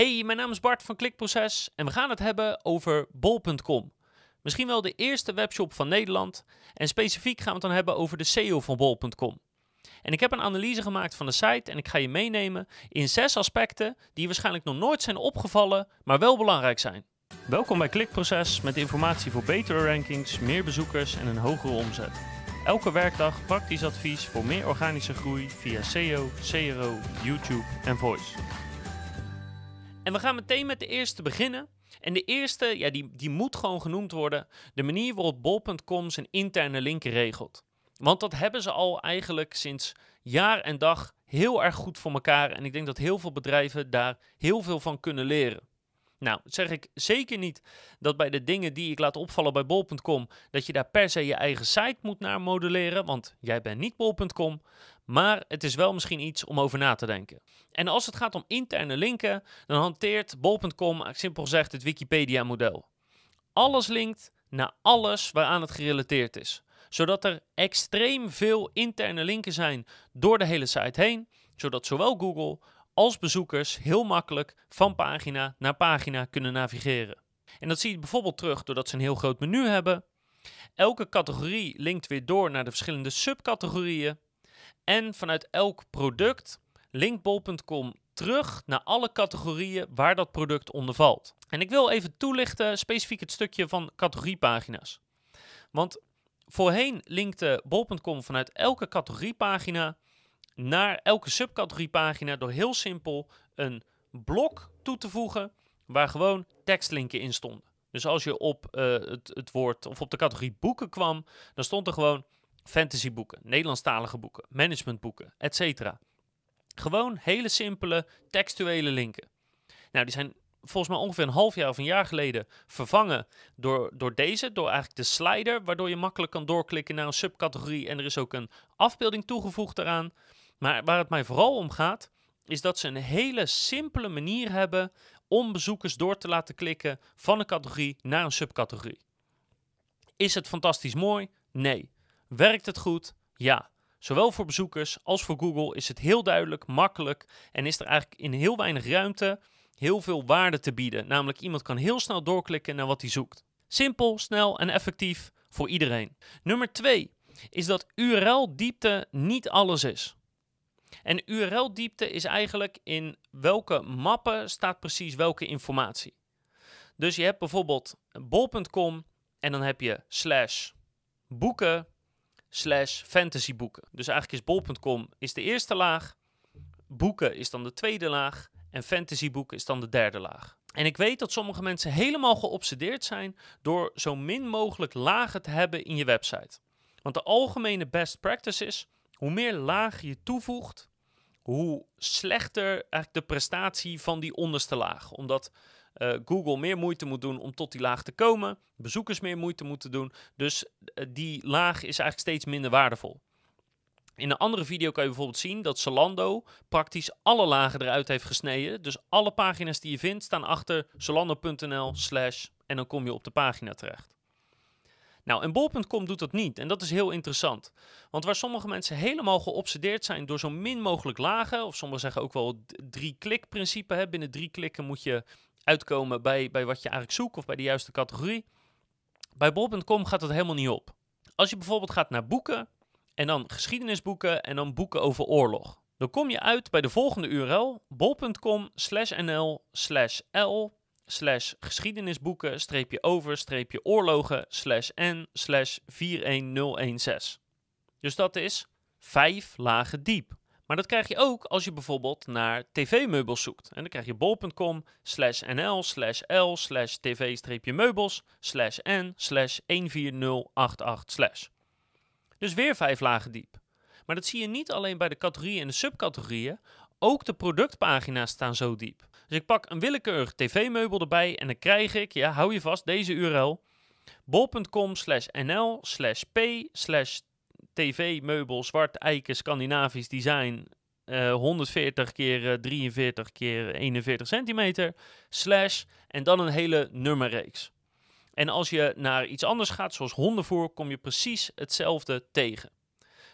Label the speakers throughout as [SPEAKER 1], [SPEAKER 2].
[SPEAKER 1] Hey, mijn naam is Bart van Klikproces en we gaan het hebben over bol.com. Misschien wel de eerste webshop van Nederland en specifiek gaan we het dan hebben over de SEO van bol.com. En ik heb een analyse gemaakt van de site en ik ga je meenemen in zes aspecten die waarschijnlijk nog nooit zijn opgevallen, maar wel belangrijk zijn. Welkom bij Klikproces met informatie voor betere rankings, meer bezoekers en een hogere omzet. Elke werkdag praktisch advies voor meer organische groei via SEO, CRO, YouTube en Voice. En we gaan meteen met de eerste beginnen. En de eerste, ja, die, die moet gewoon genoemd worden. De manier waarop bol.com zijn interne linken regelt. Want dat hebben ze al eigenlijk sinds jaar en dag heel erg goed voor elkaar. En ik denk dat heel veel bedrijven daar heel veel van kunnen leren. Nou, zeg ik zeker niet dat bij de dingen die ik laat opvallen bij bol.com, dat je daar per se je eigen site moet naar modelleren, want jij bent niet bol.com. Maar het is wel misschien iets om over na te denken. En als het gaat om interne linken, dan hanteert bol.com simpel gezegd het Wikipedia-model. Alles linkt naar alles waaraan het gerelateerd is. Zodat er extreem veel interne linken zijn door de hele site heen, zodat zowel Google als bezoekers heel makkelijk van pagina naar pagina kunnen navigeren. En dat zie je bijvoorbeeld terug doordat ze een heel groot menu hebben. Elke categorie linkt weer door naar de verschillende subcategorieën. En vanuit elk product linkt bol.com terug naar alle categorieën waar dat product onder valt. En ik wil even toelichten specifiek het stukje van categoriepagina's. Want voorheen linkte bol.com vanuit elke categoriepagina naar elke subcategoriepagina door heel simpel een blok toe te voegen waar gewoon tekstlinken in stonden. Dus als je op uh, het, het woord of op de categorie boeken kwam, dan stond er gewoon fantasyboeken, Nederlandstalige boeken, managementboeken, etc. Gewoon hele simpele textuele linken. Nou, die zijn volgens mij ongeveer een half jaar of een jaar geleden vervangen door, door deze, door eigenlijk de slider, waardoor je makkelijk kan doorklikken naar een subcategorie en er is ook een afbeelding toegevoegd eraan. Maar waar het mij vooral om gaat, is dat ze een hele simpele manier hebben om bezoekers door te laten klikken van een categorie naar een subcategorie. Is het fantastisch mooi? Nee. Werkt het goed? Ja. Zowel voor bezoekers als voor Google is het heel duidelijk, makkelijk en is er eigenlijk in heel weinig ruimte heel veel waarde te bieden. Namelijk iemand kan heel snel doorklikken naar wat hij zoekt. Simpel, snel en effectief voor iedereen. Nummer 2 is dat URL-diepte niet alles is. En URL-diepte is eigenlijk in welke mappen staat precies welke informatie. Dus je hebt bijvoorbeeld bol.com en dan heb je slash boeken slash fantasyboeken. Dus eigenlijk is bol.com is de eerste laag, boeken is dan de tweede laag en fantasyboeken is dan de derde laag. En ik weet dat sommige mensen helemaal geobsedeerd zijn door zo min mogelijk lagen te hebben in je website. Want de algemene best practice is, hoe meer lagen je toevoegt, hoe slechter eigenlijk de prestatie van die onderste laag. Omdat uh, Google meer moeite moet doen om tot die laag te komen, bezoekers meer moeite moeten doen. Dus uh, die laag is eigenlijk steeds minder waardevol. In een andere video kan je bijvoorbeeld zien dat Zalando praktisch alle lagen eruit heeft gesneden. Dus alle pagina's die je vindt staan achter zalando.nl slash en dan kom je op de pagina terecht. Nou, en bol.com doet dat niet. En dat is heel interessant. Want waar sommige mensen helemaal geobsedeerd zijn door zo min mogelijk lagen, of sommigen zeggen ook wel drie-klik principe, hè, binnen drie klikken moet je uitkomen bij, bij wat je eigenlijk zoekt of bij de juiste categorie. Bij bol.com gaat dat helemaal niet op. Als je bijvoorbeeld gaat naar boeken en dan geschiedenisboeken en dan boeken over oorlog. Dan kom je uit bij de volgende URL bol.com nl l geschiedenisboeken over oorlogen n slash 41016. Dus dat is vijf lagen diep. Maar dat krijg je ook als je bijvoorbeeld naar tv-meubels zoekt. En dan krijg je bol.com slash nl slash l slash tv-meubels slash n slash 14088 slash. Dus weer vijf lagen diep. Maar dat zie je niet alleen bij de categorieën en de subcategorieën, ook de productpagina's staan zo diep. Dus ik pak een willekeurig tv-meubel erbij en dan krijg ik, ja, hou je vast, deze URL. bol.com slash nl slash p slash tv-meubel zwart eiken Scandinavisch design uh, 140 keer 43 keer 41 centimeter slash en dan een hele nummerreeks. En als je naar iets anders gaat, zoals hondenvoer, kom je precies hetzelfde tegen.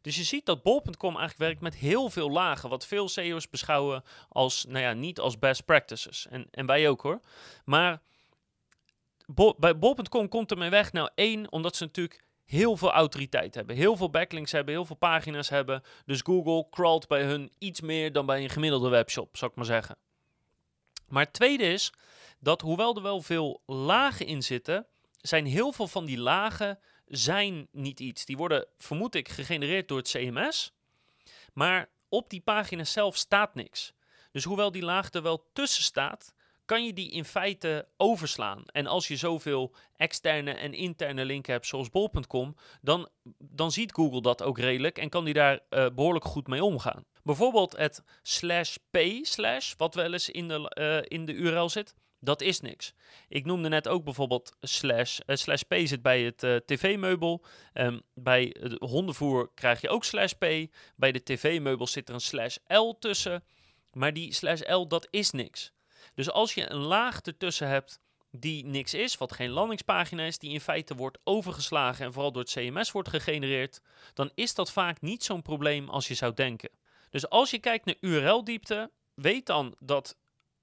[SPEAKER 1] Dus je ziet dat bol.com eigenlijk werkt met heel veel lagen, wat veel SEO's beschouwen als, nou ja, niet als best practices. En, en wij ook hoor. Maar bij bol.com komt er mee weg, nou één, omdat ze natuurlijk heel veel autoriteit hebben, heel veel backlinks hebben, heel veel pagina's hebben. Dus Google crawlt bij hun iets meer dan bij een gemiddelde webshop, zou ik maar zeggen. Maar het tweede is dat hoewel er wel veel lagen in zitten, zijn heel veel van die lagen zijn niet iets. Die worden, vermoed ik, gegenereerd door het CMS. Maar op die pagina zelf staat niks. Dus hoewel die laag er wel tussen staat, kan je die in feite overslaan. En als je zoveel externe en interne linken hebt, zoals bol.com, dan, dan ziet Google dat ook redelijk en kan die daar uh, behoorlijk goed mee omgaan. Bijvoorbeeld het slash p slash, wat wel eens in de, uh, in de URL zit, dat is niks. Ik noemde net ook bijvoorbeeld slash. Uh, slash p zit bij het tv-meubel. Um, bij het hondenvoer krijg je ook slash p. Bij de tv-meubel zit er een slash l tussen. Maar die slash l, dat is niks. Dus als je een laag ertussen hebt die niks is, wat geen landingspagina is, die in feite wordt overgeslagen en vooral door het CMS wordt gegenereerd, dan is dat vaak niet zo'n probleem als je zou denken. Dus als je kijkt naar URL-diepte, weet dan dat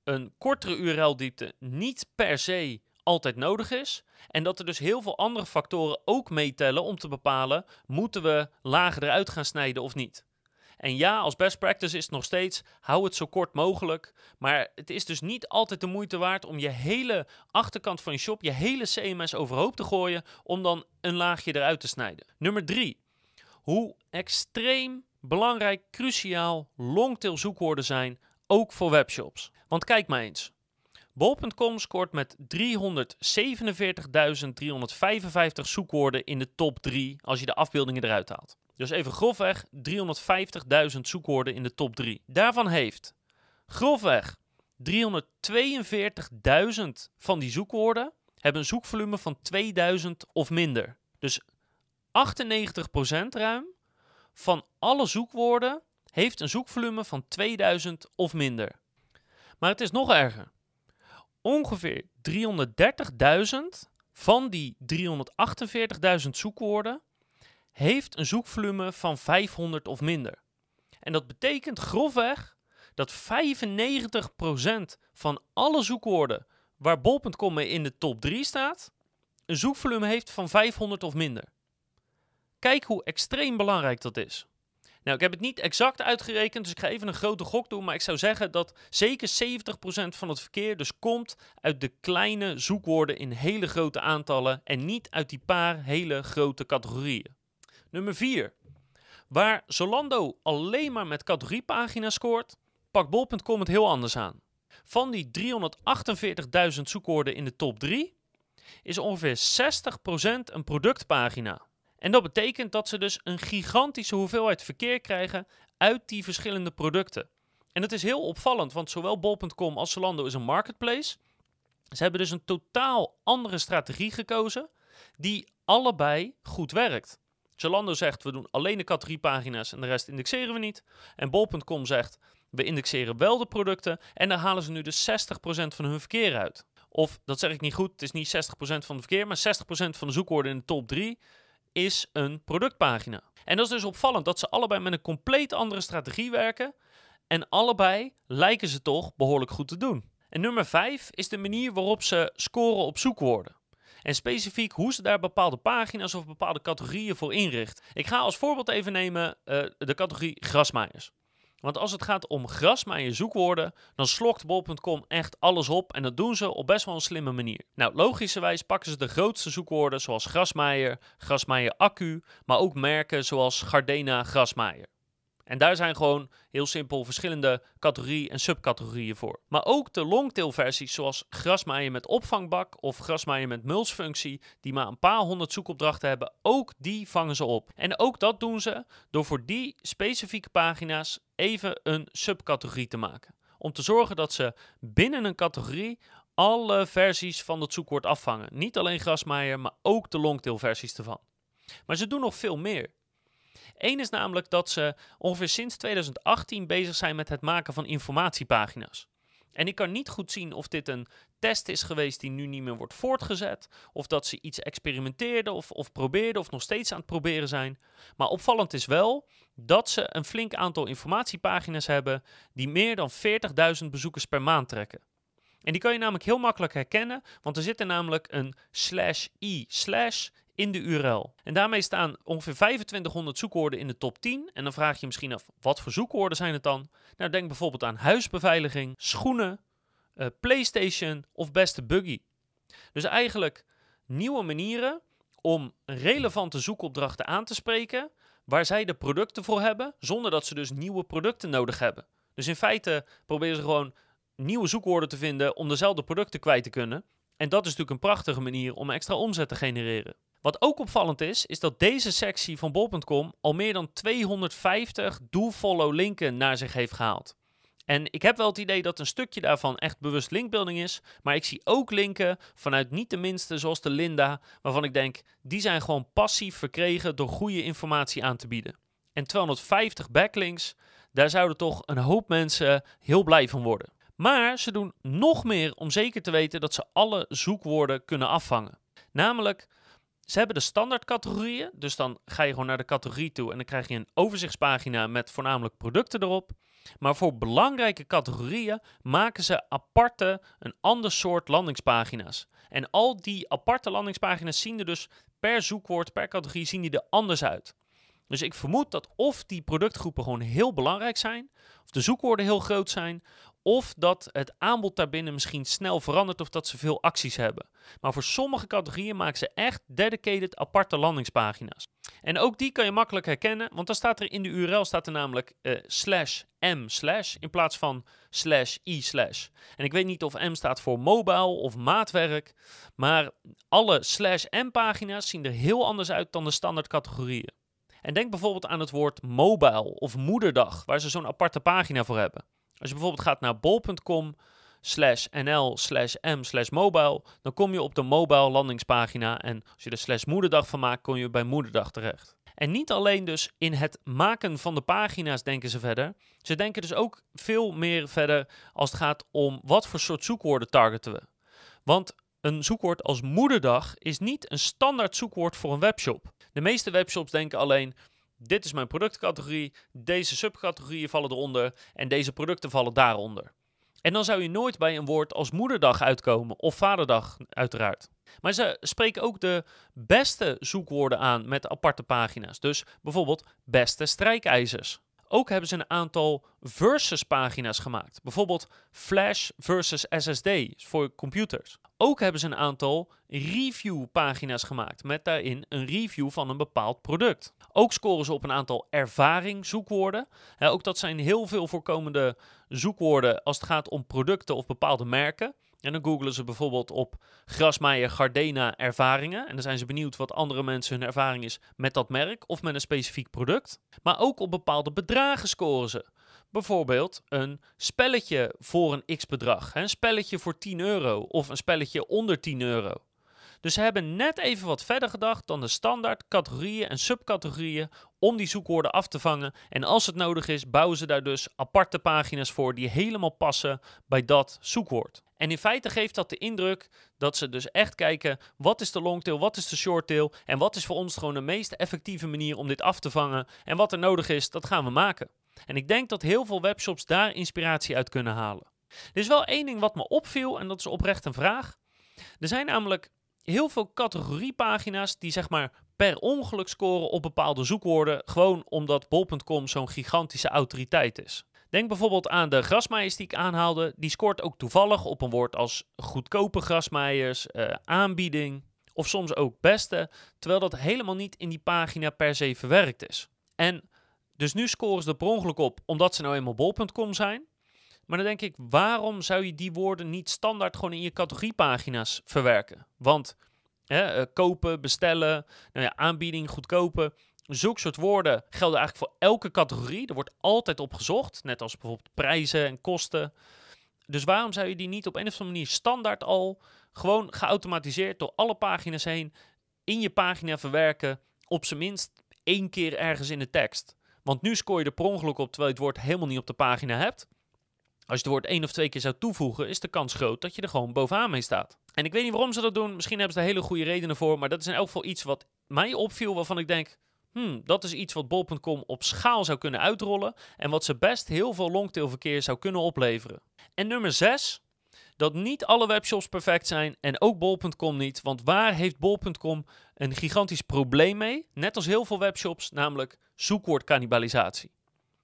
[SPEAKER 1] een kortere URL-diepte niet per se altijd nodig is. En dat er dus heel veel andere factoren ook meetellen om te bepalen: moeten we lager eruit gaan snijden of niet? En ja, als best practice is het nog steeds, hou het zo kort mogelijk. Maar het is dus niet altijd de moeite waard om je hele achterkant van je shop, je hele CMS overhoop te gooien, om dan een laagje eruit te snijden. Nummer 3. Hoe extreem belangrijk, cruciaal longtail zoekwoorden zijn, ook voor webshops. Want kijk maar eens. Bol.com scoort met 347.355 zoekwoorden in de top 3 als je de afbeeldingen eruit haalt. Dus even grofweg 350.000 zoekwoorden in de top 3. Daarvan heeft grofweg 342.000 van die zoekwoorden hebben een zoekvolume van 2000 of minder. Dus 98% ruim van alle zoekwoorden heeft een zoekvolume van 2000 of minder. Maar het is nog erger. Ongeveer 330.000 van die 348.000 zoekwoorden heeft een zoekvolume van 500 of minder. En dat betekent grofweg dat 95% van alle zoekwoorden waar bol.com in de top 3 staat, een zoekvolume heeft van 500 of minder. Kijk hoe extreem belangrijk dat is. Nou, ik heb het niet exact uitgerekend, dus ik ga even een grote gok doen. Maar ik zou zeggen dat zeker 70% van het verkeer dus komt uit de kleine zoekwoorden in hele grote aantallen. En niet uit die paar hele grote categorieën. Nummer 4. Waar Zolando alleen maar met categoriepagina's scoort, pakt bol.com het heel anders aan. Van die 348.000 zoekwoorden in de top 3 is ongeveer 60% een productpagina. En dat betekent dat ze dus een gigantische hoeveelheid verkeer krijgen uit die verschillende producten. En dat is heel opvallend, want zowel bol.com als Zalando is een marketplace. Ze hebben dus een totaal andere strategie gekozen, die allebei goed werkt. Zalando zegt, we doen alleen de categoriepagina's en de rest indexeren we niet. En bol.com zegt, we indexeren wel de producten en daar halen ze nu dus 60% van hun verkeer uit. Of, dat zeg ik niet goed, het is niet 60% van het verkeer, maar 60% van de zoekwoorden in de top 3 is een productpagina. En dat is dus opvallend dat ze allebei met een compleet andere strategie werken. En allebei lijken ze toch behoorlijk goed te doen. En nummer 5 is de manier waarop ze scoren op zoekwoorden. En specifiek hoe ze daar bepaalde pagina's of bepaalde categorieën voor inricht. Ik ga als voorbeeld even nemen uh, de categorie grasmaaiers. Want als het gaat om grasmaaier zoekwoorden, dan slokt bol.com echt alles op en dat doen ze op best wel een slimme manier. Nou, logischerwijs pakken ze de grootste zoekwoorden zoals grasmaaier, grasmaaier accu, maar ook merken zoals Gardena grasmaaier. En daar zijn gewoon heel simpel verschillende categorieën en subcategorieën voor. Maar ook de longtail versies zoals grasmaaien met opvangbak of grasmaaien met mulsfunctie, die maar een paar honderd zoekopdrachten hebben, ook die vangen ze op. En ook dat doen ze door voor die specifieke pagina's even een subcategorie te maken. Om te zorgen dat ze binnen een categorie alle versies van het zoekwoord afvangen. Niet alleen grasmaaier, maar ook de longtail versies ervan. Maar ze doen nog veel meer. Eén is namelijk dat ze ongeveer sinds 2018 bezig zijn met het maken van informatiepagina's. En ik kan niet goed zien of dit een test is geweest die nu niet meer wordt voortgezet. Of dat ze iets experimenteerden of, of probeerden of nog steeds aan het proberen zijn. Maar opvallend is wel dat ze een flink aantal informatiepagina's hebben die meer dan 40.000 bezoekers per maand trekken. En die kan je namelijk heel makkelijk herkennen, want er zit er namelijk een slash i slash in de URL. En daarmee staan ongeveer 2500 zoekwoorden in de top 10. En dan vraag je misschien af, wat voor zoekwoorden zijn het dan? Nou, denk bijvoorbeeld aan huisbeveiliging, schoenen, uh, PlayStation of beste buggy. Dus eigenlijk nieuwe manieren om relevante zoekopdrachten aan te spreken waar zij de producten voor hebben, zonder dat ze dus nieuwe producten nodig hebben. Dus in feite proberen ze gewoon nieuwe zoekwoorden te vinden om dezelfde producten kwijt te kunnen. En dat is natuurlijk een prachtige manier om extra omzet te genereren. Wat ook opvallend is, is dat deze sectie van bol.com al meer dan 250 do-follow linken naar zich heeft gehaald. En ik heb wel het idee dat een stukje daarvan echt bewust linkbuilding is. Maar ik zie ook linken vanuit niet de minste, zoals de Linda, waarvan ik denk, die zijn gewoon passief verkregen door goede informatie aan te bieden. En 250 backlinks, daar zouden toch een hoop mensen heel blij van worden. Maar ze doen nog meer om zeker te weten dat ze alle zoekwoorden kunnen afvangen. Namelijk, ze hebben de standaard categorieën. Dus dan ga je gewoon naar de categorie toe en dan krijg je een overzichtspagina met voornamelijk producten erop. Maar voor belangrijke categorieën maken ze aparte, een ander soort landingspagina's. En al die aparte landingspagina's zien er dus per zoekwoord, per categorie, zien die er anders uit. Dus ik vermoed dat of die productgroepen gewoon heel belangrijk zijn, of de zoekwoorden heel groot zijn, of dat het aanbod daarbinnen misschien snel verandert of dat ze veel acties hebben. Maar voor sommige categorieën maken ze echt dedicated aparte landingspagina's. En ook die kan je makkelijk herkennen, want dan staat er in de URL staat er namelijk uh, slash m slash in plaats van slash i slash. En ik weet niet of m staat voor mobile of maatwerk, maar alle slash m pagina's zien er heel anders uit dan de standaard categorieën. En denk bijvoorbeeld aan het woord mobile of moederdag, waar ze zo'n aparte pagina voor hebben. Als je bijvoorbeeld gaat naar bol.com slash nl slash m slash mobile, dan kom je op de mobile landingspagina en als je er slash moederdag van maakt, kom je bij moederdag terecht. En niet alleen dus in het maken van de pagina's denken ze verder. Ze denken dus ook veel meer verder als het gaat om wat voor soort zoekwoorden targeten we. Want een zoekwoord als moederdag is niet een standaard zoekwoord voor een webshop. De meeste webshops denken alleen, dit is mijn productcategorie, deze subcategorieën vallen eronder en deze producten vallen daaronder. En dan zou je nooit bij een woord als moederdag uitkomen of vaderdag uiteraard. Maar ze spreken ook de beste zoekwoorden aan met aparte pagina's. Dus bijvoorbeeld beste strijkijzers. Ook hebben ze een aantal versus pagina's gemaakt. Bijvoorbeeld Flash versus SSD voor computers. Ook hebben ze een aantal review pagina's gemaakt met daarin een review van een bepaald product. Ook scoren ze op een aantal ervaring zoekwoorden. ook dat zijn heel veel voorkomende zoekwoorden als het gaat om producten of bepaalde merken. En dan googelen ze bijvoorbeeld op Grasmaier Gardena ervaringen. En dan zijn ze benieuwd wat andere mensen hun ervaring is met dat merk of met een specifiek product. Maar ook op bepaalde bedragen scoren ze. Bijvoorbeeld een spelletje voor een x-bedrag. Een spelletje voor 10 euro of een spelletje onder 10 euro. Dus ze hebben net even wat verder gedacht dan de standaard categorieën en subcategorieën om die zoekwoorden af te vangen. En als het nodig is, bouwen ze daar dus aparte pagina's voor die helemaal passen bij dat zoekwoord. En in feite geeft dat de indruk dat ze dus echt kijken wat is de longtail, wat is de shorttail en wat is voor ons gewoon de meest effectieve manier om dit af te vangen. En wat er nodig is, dat gaan we maken. En ik denk dat heel veel webshops daar inspiratie uit kunnen halen. Er is wel één ding wat me opviel en dat is oprecht een vraag. Er zijn namelijk heel veel categoriepagina's die zeg maar per ongeluk scoren op bepaalde zoekwoorden, gewoon omdat bol.com zo'n gigantische autoriteit is. Denk bijvoorbeeld aan de grasmaaiers die ik aanhaalde. Die scoort ook toevallig op een woord als goedkope grasmaaiers, uh, aanbieding of soms ook beste, terwijl dat helemaal niet in die pagina per se verwerkt is. En dus nu scoren ze er per ongeluk op omdat ze nou eenmaal bol.com zijn. Maar dan denk ik, waarom zou je die woorden niet standaard gewoon in je categoriepagina's verwerken? Want hè, eh, kopen, bestellen, nou ja, aanbieding, goedkope. Zulke soort woorden gelden eigenlijk voor elke categorie. Er wordt altijd op gezocht, net als bijvoorbeeld prijzen en kosten. Dus waarom zou je die niet op een of andere manier standaard al gewoon geautomatiseerd door alle pagina's heen in je pagina verwerken, op zijn minst één keer ergens in de tekst? Want nu scoor je er per ongeluk op terwijl je het woord helemaal niet op de pagina hebt. Als je het woord één of twee keer zou toevoegen, is de kans groot dat je er gewoon bovenaan mee staat. En ik weet niet waarom ze dat doen. Misschien hebben ze er hele goede redenen voor. Maar dat is in elk geval iets wat mij opviel, waarvan ik denk... Hmm, dat is iets wat bol.com op schaal zou kunnen uitrollen. En wat ze best heel veel longtailverkeer zou kunnen opleveren. En nummer 6, dat niet alle webshops perfect zijn en ook bol.com niet. Want waar heeft bol.com een gigantisch probleem mee? Net als heel veel webshops, namelijk zoekwoordcannibalisatie.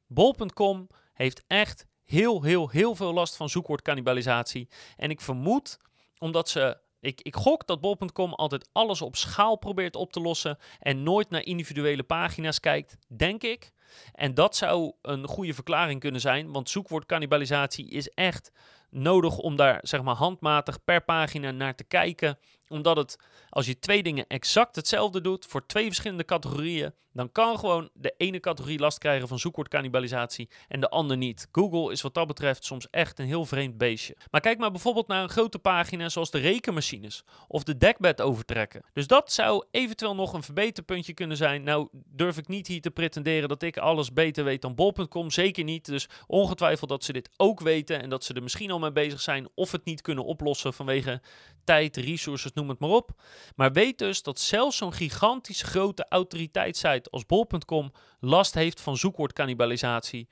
[SPEAKER 1] Bol.com heeft echt heel, heel, heel veel last van zoekwoordcannibalisatie. En ik vermoed, omdat ze ik, ik, gok dat bol.com altijd alles op schaal probeert op te lossen en nooit naar individuele pagina's kijkt, denk ik. En dat zou een goede verklaring kunnen zijn, want zoekwoordcannibalisatie is echt nodig om daar zeg maar handmatig per pagina naar te kijken. Omdat het, als je twee dingen exact hetzelfde doet voor twee verschillende categorieën, dan kan gewoon de ene categorie last krijgen van zoekwoordcannibalisatie en de ander niet. Google is wat dat betreft soms echt een heel vreemd beestje. Maar kijk maar bijvoorbeeld naar een grote pagina zoals de rekenmachines of de dekbed overtrekken. Dus dat zou eventueel nog een verbeterpuntje kunnen zijn. Nou durf ik niet hier te pretenderen dat ik alles beter weet dan bol.com, zeker niet. Dus ongetwijfeld dat ze dit ook weten en dat ze er misschien al mee bezig zijn of het niet kunnen oplossen vanwege tijd, resources, noem het maar op. Maar weet dus dat zelfs zo'n gigantisch grote autoriteitssite als bol.com last heeft van zoekwoordcannibalisatie.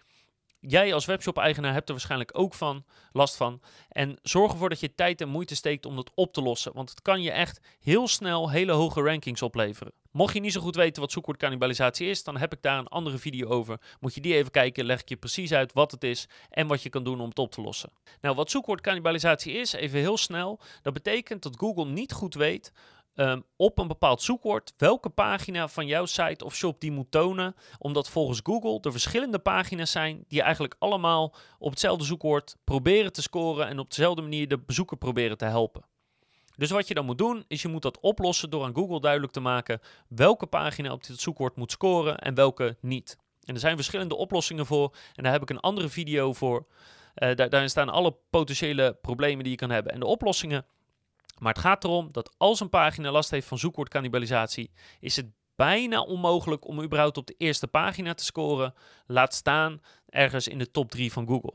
[SPEAKER 1] Jij als webshop-eigenaar hebt er waarschijnlijk ook van, last van. En zorg ervoor dat je tijd en moeite steekt om dat op te lossen. Want het kan je echt heel snel hele hoge rankings opleveren. Mocht je niet zo goed weten wat zoekwoordcannibalisatie is, dan heb ik daar een andere video over. Moet je die even kijken, leg ik je precies uit wat het is en wat je kan doen om het op te lossen. Nou, wat zoekwoordcannibalisatie is, even heel snel. Dat betekent dat Google niet goed weet um, op een bepaald zoekwoord welke pagina van jouw site of shop die moet tonen. Omdat volgens Google er verschillende pagina's zijn die eigenlijk allemaal op hetzelfde zoekwoord proberen te scoren en op dezelfde manier de bezoeker proberen te helpen. Dus wat je dan moet doen, is je moet dat oplossen door aan Google duidelijk te maken welke pagina op dit zoekwoord moet scoren en welke niet. En er zijn verschillende oplossingen voor en daar heb ik een andere video voor. Uh, daar, daarin staan alle potentiële problemen die je kan hebben. En de oplossingen maar het gaat erom dat als een pagina last heeft van zoekwoordcannibalisatie, is het bijna onmogelijk om überhaupt op de eerste pagina te scoren. Laat staan ergens in de top 3 van Google.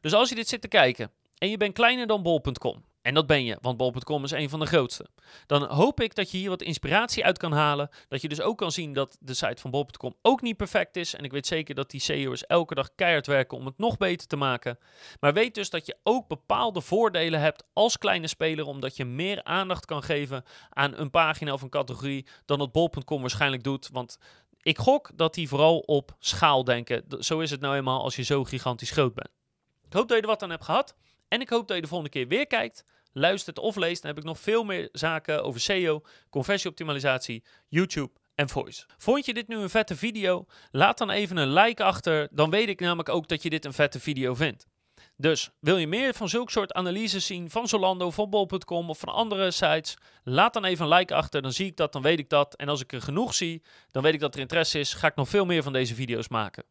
[SPEAKER 1] Dus als je dit zit te kijken en je bent kleiner dan bol.com en dat ben je, want bol.com is een van de grootste. Dan hoop ik dat je hier wat inspiratie uit kan halen. Dat je dus ook kan zien dat de site van bol.com ook niet perfect is. En ik weet zeker dat die CEO's elke dag keihard werken om het nog beter te maken. Maar weet dus dat je ook bepaalde voordelen hebt als kleine speler. Omdat je meer aandacht kan geven aan een pagina of een categorie dan dat bol.com waarschijnlijk doet. Want ik gok dat die vooral op schaal denken. Zo is het nou eenmaal als je zo gigantisch groot bent. Ik hoop dat je er wat aan hebt gehad. En ik hoop dat je de volgende keer weer kijkt, luistert of leest. Dan heb ik nog veel meer zaken over SEO, conversieoptimalisatie, YouTube en voice. Vond je dit nu een vette video? Laat dan even een like achter. Dan weet ik namelijk ook dat je dit een vette video vindt. Dus wil je meer van zulke soort analyses zien van Zolando, van of van andere sites? Laat dan even een like achter, dan zie ik dat, dan weet ik dat. En als ik er genoeg zie, dan weet ik dat er interesse is, ga ik nog veel meer van deze video's maken.